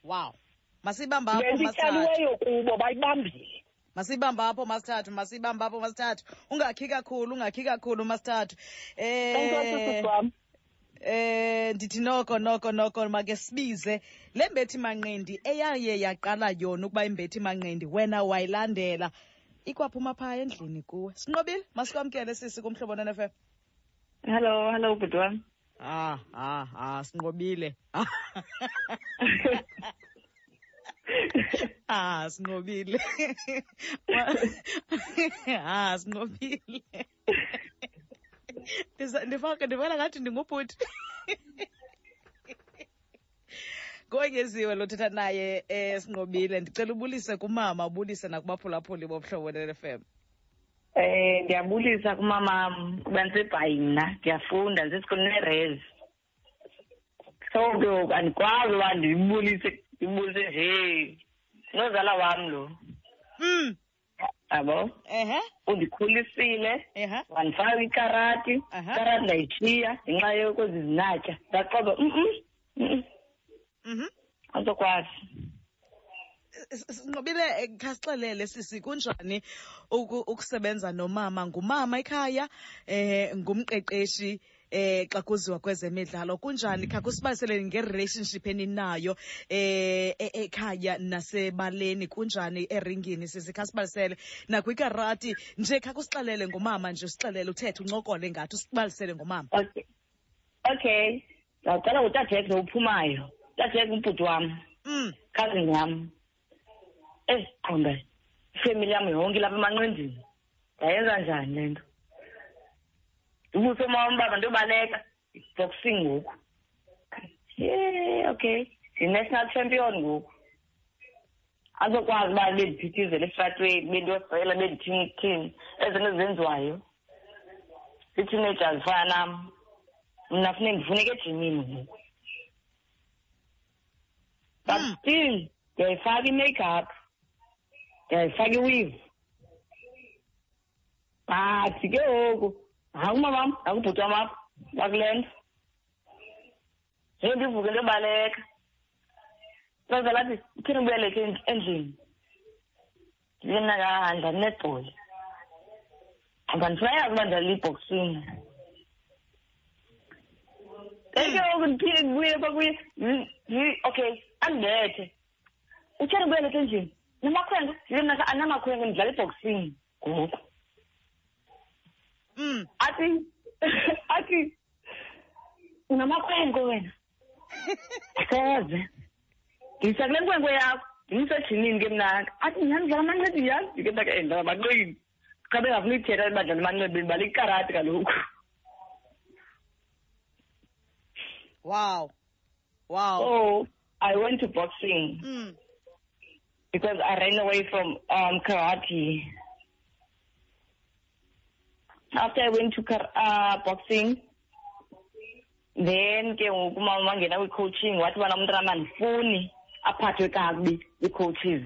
Wow. Masibamba le apho ityaliweyo kubo bayibambile. Masibamba apho masithathu masibamba apho masithathu. Ungakhi kakhulu ungakhi kakhulu masithathu. Enkosi eh wam eh ndithi noko noko noko make sibize. Le mbethi manqindi eyaye yaqala yona ukuba imbethi manqindi wena wayilandela. Ikwaphuma phaa endlini kuwe. Sinqobile? Masikwamkele sisi kumhlobo nenefm Hello, hello, bhuti wami. Ah ah ah sinqobile. Ah sinqobile. Ah sinqobile. Ndifaka ndivela ngathi ndingubhuti kongeziwe lothetha naye eh sinqobile. Ndicela ubulise kumama ubulise nakubaphulaphuli bobuhlobo ne-fm Eh ndiyabulisa kumamam kuba ndisebhayi mna ndiyafunda ndisesikolweni ne-res. So ke ngoku andikwazi uba ndiyibulise ndibulise nje. Nozala wam lo, mm yabo. ehe. Undikhulisile, wandifaka ikarati, ikarati ndayishiya ngenxa yokwezi zinatya. Ndaqoba mm mm mhm. Sinqobile eh, khasixelele sisi kunjani ukusebenza nomama ngumama ekhaya eh ngumqeqeshi eh xa kuziwa kwezemidlalo kunjani kha kusibaliseleni nge-relationship eninayo eh e- ekhaya nasebaleni kunjani eringini sisi kha sibalisele nakwikarati nje kha kusixelele ngomama nje usixelele uthethe uncokole ngathi usibalisele ngomama Okay. Okay. Ndawucela ngutatek lo uphumayo. Utadek umbhuti wam. mm cousin yam eziqonda ifemeli yam yonke lapha emanqendini ndayenza njani le nto? Ndibuse umama baba ndobaleka boxing ngoku. Ye okay. Yi-national champion ngoku. Azokwazi uba bendiphithizela esitratweni bendiyosela bendithini thini ezinto ezenziwayo. Ii-teenager zifana nam mna funeke ndifuneka ejimini ngoku. But Mm. still ndiyayifaka i-makeup. Ndiyayifaka iweave but ke ngoku hayi umamam nakubhuti wam apha bakule nto nje ndivuke ndobaleka. Loza lathi uthini ubuyele ke endlini? Ndibe mnakahandla netball ngoba ndifuna yazi uba ndidlala iboxing eke ngoku ndiphinde ndibuye kwakuye okay andibethe utheni ubuyele ke endlini? Namakhwenkwe anamakhwenkwe ndidlala eboxini ngoku. Mm. athi athi unamakhwenkwe wena. Soze ndisa kule nkwenkwe yakho ndimsejinini ke mnaka athi ndiyandidlala amancebi yazi ke mnaka endlala amanqebi xa bengafuna ithetha badlala amancebi bala ikarati kaloku. Wow. Wow. So i went to boxing. Mm. Because i ran away from um karate. After i went to uh, boxing then ke ngoku umama wangena kwi-coaching wathi bana umntana mandifuni aphathwe kakubi ii-coaches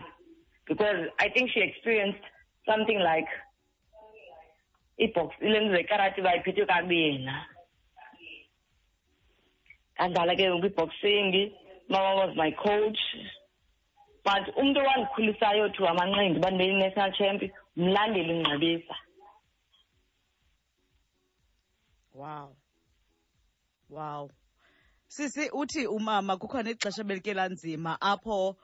because i think she experienced something like ibox ile nto zekarati bayiphethwe kakubi yena. Ndadlala ke ngoku i-boxing mama was my coach but umntu owandikhulisayo to amanqindi uba ndibe yi-national champ mlandeli ngqibisa wow. Wow. Sisi uthi umama kukhona ixesha belike lanzima apho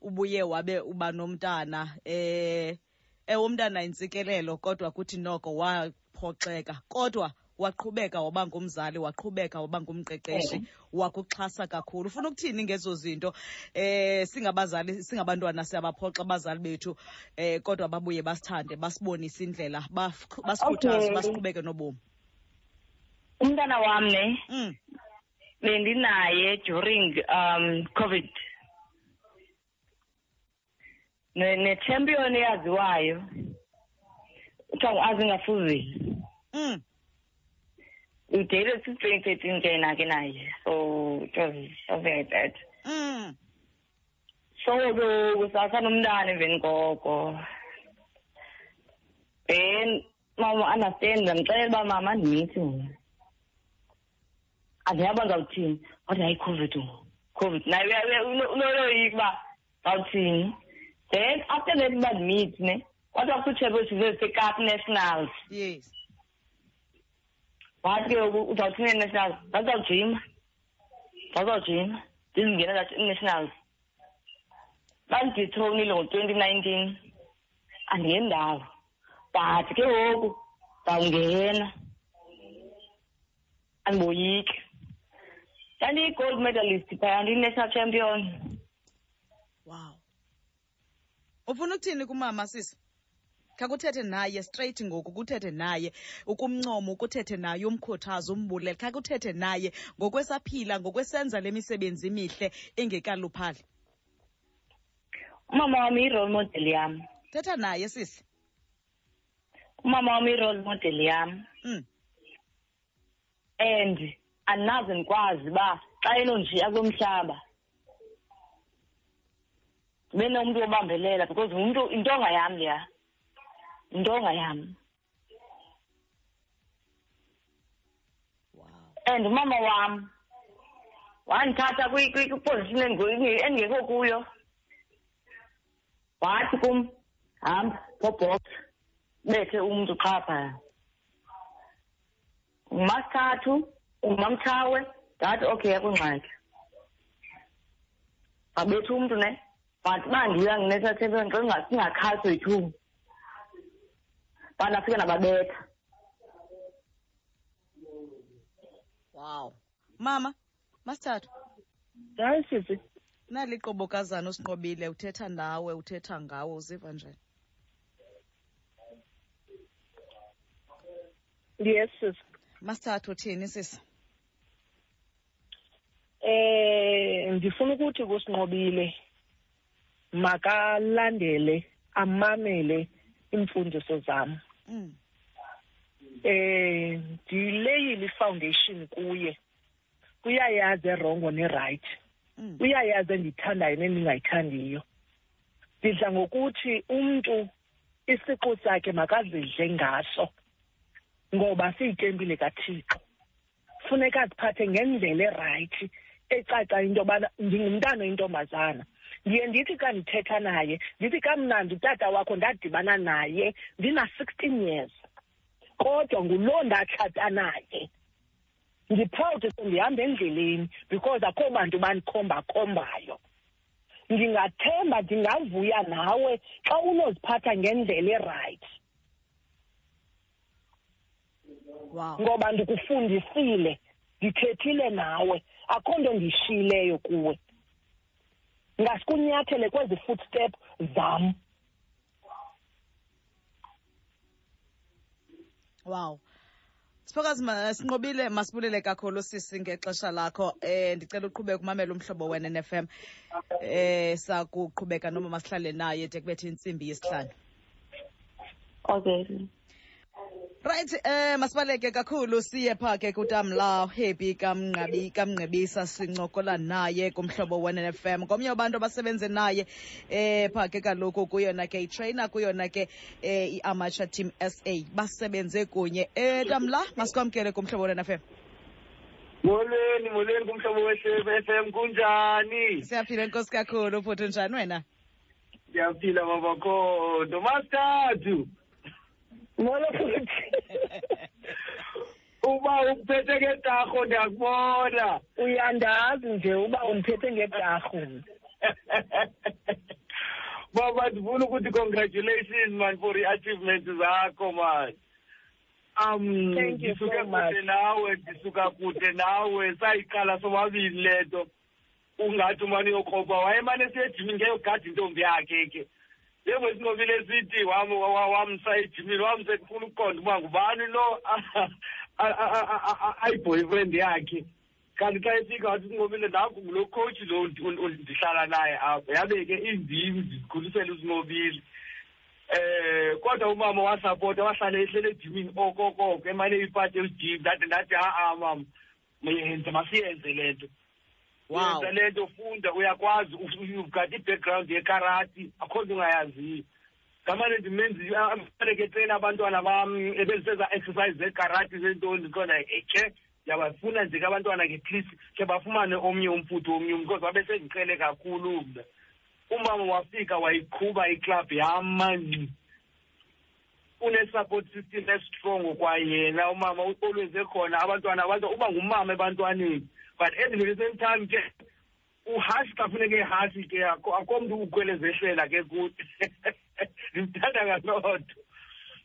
ubuye wabe uba nomntana eh ewomntana umntana intsikelelo kodwa kuthi noko waphoxeka. Kodwa waqhubeka waba ngumzali waqhubeka waba ngumqeqeshi wakuxhasa kakhulu. Ufuna ukuthini ngezo zinto? Eh singabazali singabantwana siyabaphoxa abazali bethu eh kodwa babuye basithande basibonise indlela basikhuthaze Okay. basiqhubeke nobomi. Umntana wam ne? Mm. bendinaye during um covid. Ne- ne-champion eyaziwayo kuthiwa ngu-azingafuzile Mm. We dated since 2013 ke nake naye so it was something like that Mm. so ke kusasanomntana emveni koko. Then mama understand ndamxelela uba mama andimithi mna andiyaba ndizawuthini wathi hayi covid covid naye unoloyika uba ndizawuthini then after that uba ndimithi ne kwathiwa kusutshebe size sekap nationals. Yes wathi ke ngoku uzawuthini e-nationals ndazawujima ndazawujima ndizingena i-nationals bandithronile ngo-twenty nineteen. Andingendawo but ke ngoku ndawungena andiboyiki. Ndandiyi-gold medalist phaya ndiyi-national champion. Wow. Ufuna ukuthini kumama sisi khakuthethe naye straight ngoku kuthethe naye ukumncoma ukuthethe naye umkhuthaza umbulele khakuthethe naye ngokwesaphila ngokwesenza le misebenzi mihle engekaluphali. Umama wam yi-role model yam thetha naye sisi. Umama wam yi-role model yam mm. and andinaze ndikwazi uba xa enonjiya kwemhlaba ndibe nomntu wobambelela because ngumntu intonga yam leya. Intonga yam wow. And umama wam wandithatha kwi- kwi- kwiposition endingekho kuyo. Wathi kum hamba ngobhox bethe umntu qha phaya ngumasithathu ungumamtshawe ndathi okay akungxaki babetha umntu ne wathi uba ndiya nginesathebeni xa singakhali soyi-two bandafika nababetha wow. Mama masithathu hayi sisi. Nali qobokazana usinqobile uthetha nawe uthetha ngawe uziva njani? Yes sisi. Masithathu uthini sisi? Eh ndifuna ukuthi kusinqobile. Makalandele amamele. Imfundiso zam mm. eh ndileyile ifoundation kuye. Uyayazi erongo nerayithi Mm. uyayazi endiyithandayo nendingayithandiyo ndidla ngokuthi umntu isiqu sakhe makazidle ngaso ngoba siyitempile kathixo. Funeka aziphathe ngendlela erayithi ecaca into yobana ndingumntana oyintombazana. Ndiye ndithi xa ndithetha naye ndithi kamnandi utata wakho ndadibana naye ndina-sixteen years. Kodwa nguloo ndatshata naye. Ndiproud sendihamba endleleni because akho bantu bandikhombakhombayo ndingathemba ndingavuya nawe xa unoziphatha ngendlela erayithi wow. Ngoba ndikufundisile ndithethile nawe akho nto ndiyishiyileyo kuwe. Ngasikunyathele kwezi footstep zam. Wow. Siphokazi sinqobile masibulele kakhulu sisi ngexesha lakho. Eh ndicela uqhubeka umamela umhlobo wena NFM eh sakuqhubeka noma masihlale naye de kubethe intsimbi yesihlanu. Okay Right eh masibaleke kakhulu siye pha ke kutamla happy kamnqabi kamnqebisa sincokola naye kumhlobo wena FM komnye wabantu abasebenze naye eh pha ke kaloku kuyona ke itrainer kuyona ke eh amateur team SA basebenze kunye. Eh tamla masikwamkele kumhlobo FM molweni molweni kumhlobo we-f m. Kunjani? Siyaphila inkosi kakhulu. Futhi njani wena? Ndiyaphila babakhondo masithathu molo futhi uba uphethe ngetarho ndiyakubona uyandazi nje uba undiphethe ngedarhu baba ndifuna ukuthi congratulations man for i-achievement zakho man. Um Thank you ndisuke kude nawe ndisuka kude nawe. Sayiqala sobabili le nto ungathi umane uyokropa wayemane siyejimini ngeyogada intombi yakhe ke? Njengosinqobile sithi wam wa- wa- wamsa ejimini wamse kufuna ukuqonda uba ngubani lo a- a- a- a- a- ayi-boyfriend yakhe. Kanti xa efika wathi usinqobile naku ngulo coach lo ndi- ndi- ndihlala naye apha yabe ke indim ndikhulisele usinqobile. Eh kodwa umama wasapota wahlala ehlele ejimini okokoko emane ipati ejim ndade ndathi ha-a mama mayenze masiyenze le nto. Wow. Yenza le nto funda uyakwazi u- you've got i-background yekarati akho nto ungayaziyo. Ngamane ndimenzi amane ke treyina abantwana bam ebeziseza exercise zekarati zentoni ndiqonda ke ndiyabafuna nje ke abantwana ke please ke bafumane omnye umfutho omnye umntu because wabe sendiqhele kakhulu mna. Umama wafika wayiqhuba iklabhu yamani une-support system estrong kwayena umama always ekhona abantwana abantu uba ngumama ebantwaneni. But at the same time ke uhashi xa funeke ehashi ke akho akho mntu ukhwelezehlela ke kuthi. Ndimthanda ngaloo nto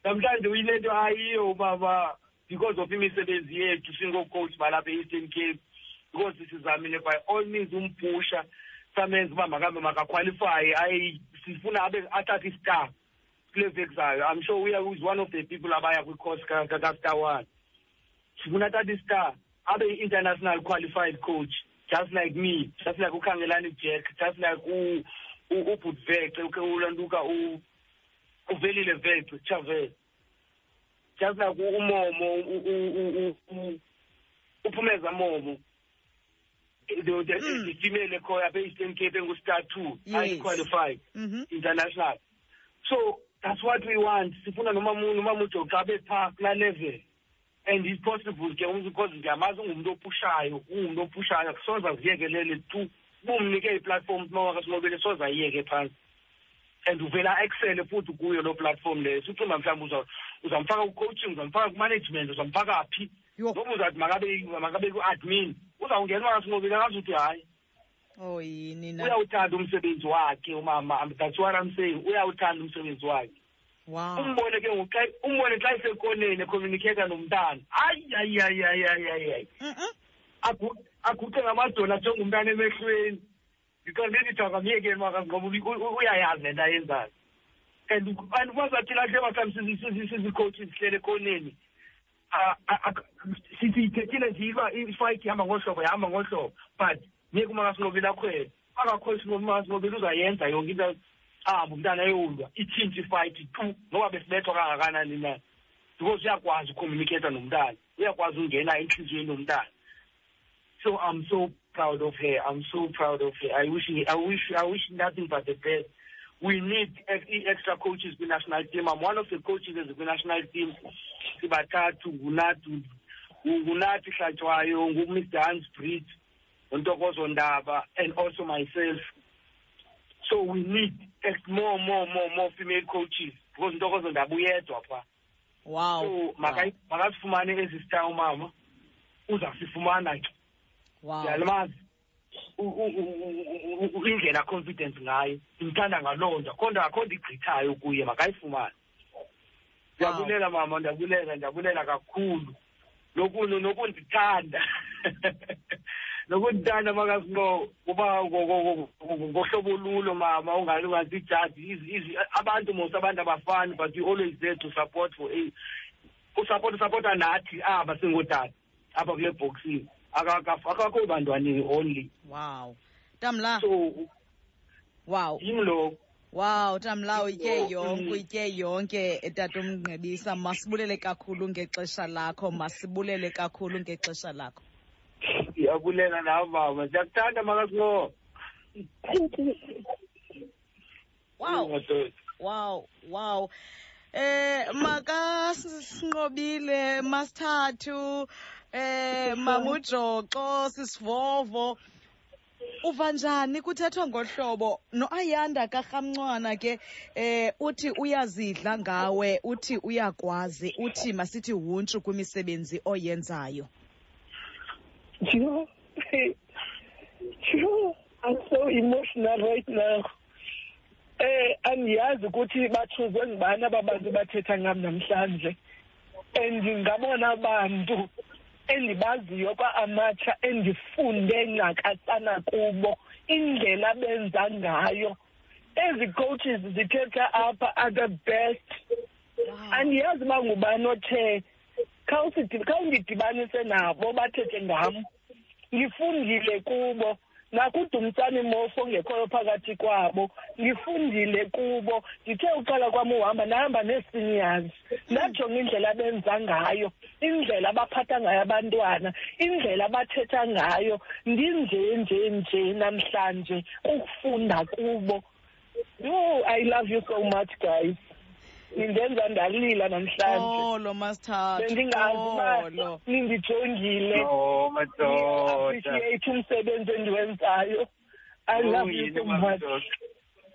namhlanje uyile nto ayiyo ubaba because of imisebenzi yethu singoocoach balapha e-eastern cape. Because sizamile by all means umpusha samenza uba makabe makakhwalifaye ayi sifuna abe athathe istar kule veki zayo i'm sure uya is one of the people abaya kwi-course ka- ka- ka-star one. Sifuna athathe istar. Abe yi-international qualified coach just like me just like ukhangelani jack just like u- u- ubhutvece ulantuka uvelile vece chavel just like u- umomo u- u- u- u- u- uphumeza momo. The the- Mm. the female ekhoyo apha e-eastern cape engu-star two Yes. ayi-qualified mhm international. So that's what we want sifuna noma mu- noma mujo xa bephaa kulaa level. And it's possible ke umntu because ndiyamazi ungumntu opushayo ungumntu opushayo soze aziyekelele tu. Bumnike iplatform mawakasinqobele soze ayiyeke phantsi and uvela excele futhi kuyo loo platform leyo. Sucimba mhlawumbi uza- uzamfaka ku-coaching uzamfaka ku-management uzamfaka phi? Yo. noba uzawuthi makabe makabe ku-admin. Uzawungena makasinqobile akazuthi hayi. Oh yini na? Uyawuthanda umsebenzi wakhe umama that's what i'm saying. Uyawuthanda umsebenzi wakhe. Wow. Umbone ke ngoku umbone xa isekoneni ecommunicata nomntana. Ayi ayi ayi ayi ayi ayi ayi Agu- aguqe ngamadolo ajonge umntana emehlweni. Ndiqonde ndithi akamyekeni makangoba u- uyayazi le nto ayenzayo. And and bazathi lahle mhlawumbi sizicoaches sihlele ekoneni. Sithi ithethile nje iba ifight ihamba ngohlobo ihamba ngohlobo. But ngeke umangasinqobile akhwele. Angakhohlisi umangasinqobile uzayenza yonke into. Ahambe umntana itshintshe noba besibethwa kangakanani na? Because uyakwazi nomntana uyakwazi ungena enhliziyweni yomntana. So i'm so proud of her i'm so proud of her. I wish i wish i wish nothing but the best. We need extra coaches kwi-national team. I'm one of the coaches as kwi-national team. Sibathathu ngunathi hlatshwayo ngumr hans bridge untokozo ndaba and also myself so we need more more more more female coaches. Because ntokozo ndabuyedwa phaa wow. So makayi- makasifumane ezi star umama uzasifumana ke. Wow. Ndiyalimazi indlela confidence ngayo. Ndimthanda ngaloo nto. Akho nto akho nto igqithayo kuye makayifumane. Ndiyabulela mama ndiyabulela ndiyabulela kakhulu. Noku- nokundithanda nokundithanda makasino kuba ngo- ngo- ngo- ngohlobo olulo mama ungali ungazijaji abantu most abantu abafani but you always there to support for a usupport usupporta nathi aba singootata apha kule boxing akakho bantwaneni only. Wow. Tamla. So wow. yim lo? Wow tamla uyitye yonke uyitye yonke tata umnqebisa masibulele kakhulu ngexesha lakho masibulele kakhulu ngexesha lakho. Ndiyabulela nawe siyakuthanda ndiyakuthanda wow. Wow wow. Eh makasinqobile masithathu. Eh mamujoxo sisivovo. Uva njani? Kuthethwa ngohlobo. Noayanda karhamncwana ke eh uthi uyazidla ngawe uthi uyakwazi uthi masithi huntshu kwimisebenzi oyenzayo Joe, Joe, I'm so emotional right now. Eh andiyazi ukuthi bathuzwe ngibani aba bantu bathetha ngam namhlanje. And ngabona abantu endibaziyo kwa-amatsha endifunde ncakasana kubo indlela benza ngayo ezi coaches zithetha apha are the best andiyazi uba ngubani othe khawusidi- khawundidibanise nabo bathethe ngam ngifundile kubo. Nakudumtsane mofo ongekhoyo phakathi kwabo ngifundile kubo. Ndithe uqala kwam uhamba ndahamba nee-seniors ndajonga indlela abenza ngayo indlela abaphatha ngayo abantwana indlela abathetha ngayo. Ndinje nje nje namhlanje ukufunda kubo. Oh i love you so much guys. Nindenza ndalila namhlanje. Olo masithathu bendingazi uba olo nindijongile oh madoda appreciate umsebenzi endiwenzayo. I Oh, love you yini so much. Madoda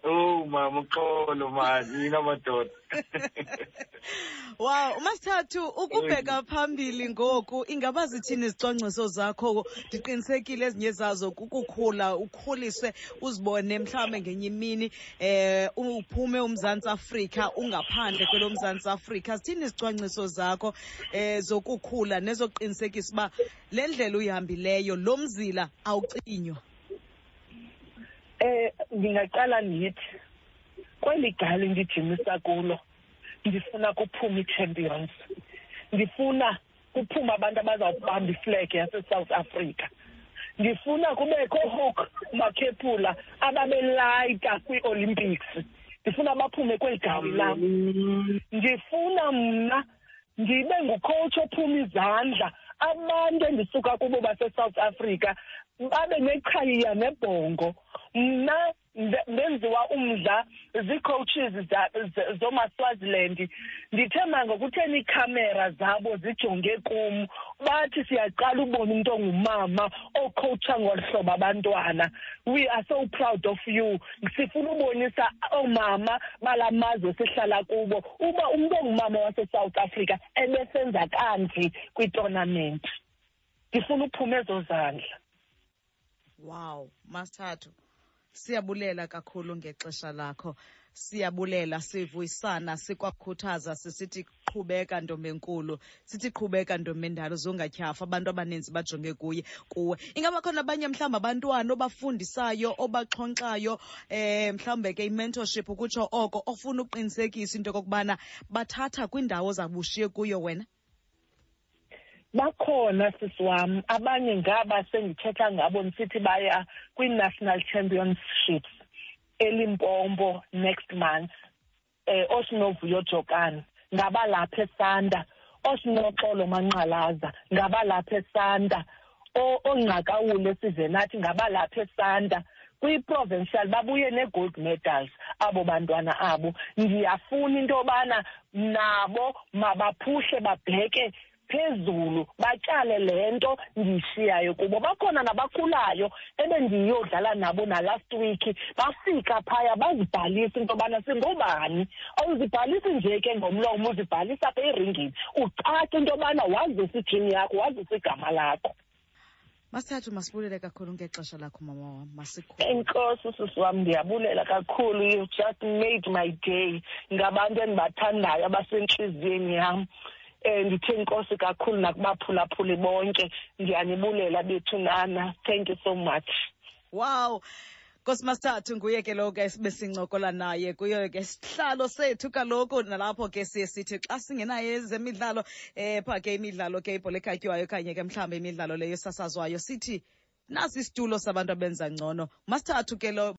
oh mama uxolo mani yina madoda? Wow, masithathu ukubheka phambili ngoku ingaba zithini izicwangciso zakho? Ndiqinisekile ezinye zazo kukukhula ukhuliswe uzibone mhlawumbe ngenye imini eh uphume uMzantsi Afrika ungaphandle kwelo Mzantsi Afrika. Zithini izicwangciso zakho eh zokukhula nezoqinisekisa uba le ndlela uyihambileyo lo mzila awucinywa? Eh ngingaqala ndithi kweli gali ndijimisa kulo ndifuna kuphuma ii-champions ndifuna kuphuma abantu abazawubamba iflegi yasesouth africa. Ndifuna kubekho hook makhephula ababelayita kwii-olympics. Ndifuna baphume kweli gawi lam. Ndifuna mna ndibe ngucoach ophuma izandla. Abantu endisuka kubo basesouth africa babe neqhayiya nebhongo. Mna nde- ndenziwa umdla zii-coaches za- z- zomaswaziland ndithemba ngokutheni iikhamera zabo zijonge kum? Bathi siyaqala ubona umntu ongumama okhowutsha ngolu hlobo abantwana. We are so proud of you. Sifuna ubonisa oomama bala mazwe sihlala kubo uba umntu ongumama wasesouth africa ebesenza kanje kwitonament ndifuna uphume ezo zandla. Wow, masithathu. Siyabulela kakhulu ngexesha lakho. Siyabulela sivuyisana sikwakhuthaza sisithi qhubeka ntombenkulu sithi qhubeka ntombendalo zongatyhafa abantu abaninzi bajonge kuye kuwe ingaba khona abanye mhlawumbi abantwana obafundisayo obaxhonxayo eh mhlawumbe ke i-mentorship ukutsho oko ofuna ukuqinisekisa into yokokubana bathatha kwiindawo zabushiye kuyo wena bakhona sisi wam abanye ngaba sendithetha ngabo ndisithi baya kwii-national championships elimpompo next month eh osinovuyo jokani. Ngabalapha esanda osinoxolo manqalaza ngabalapha esanda O- ongqakawule size nathi ngabalapha esanda. Kwi-provincial babuye nee-gold medals abo bantwana abo. Ndiyafuna into yobana nabo mabaphuhle babheke phezulu batyale le nto ndiyishiyayo kubo. Bakhona nabakhulayo ebendiyodlala nabo nalast week bafika phaya bazibhalisa into yobana singobani. Awuzibhalisi nje ke ngomlomo uzibhalisa apha eringini. Ucace into yobana wazisa ithini yakho wazisa igama lakho. Masithathu masibulele kakhulu ngexesha lakho mama wam. Masikhulu. Enkosi sisi wam ndiyabulela kakhulu. You've just made my day. Ngabantu endibathandayo abasentliziyweni yam. Um ndithe nkosi kakhulu nakubaphulaphuli bonke. Ndiyanibulela bethu nana. Thank you so much. Wow. Nkosi masithathu nguye ke lo ke besincokola naye. Kuyo ke sihlalo sethu kaloku. Nalapho ke siye sithi xa singenayo ezemidlalo eh pha ke imidlalo ke ibhola ekhatywayo okanye ke mhlawumbi imidlalo leyo sasazwayo sithi nasi isitulo sabantu abenza ngcono. Masithathu ke lo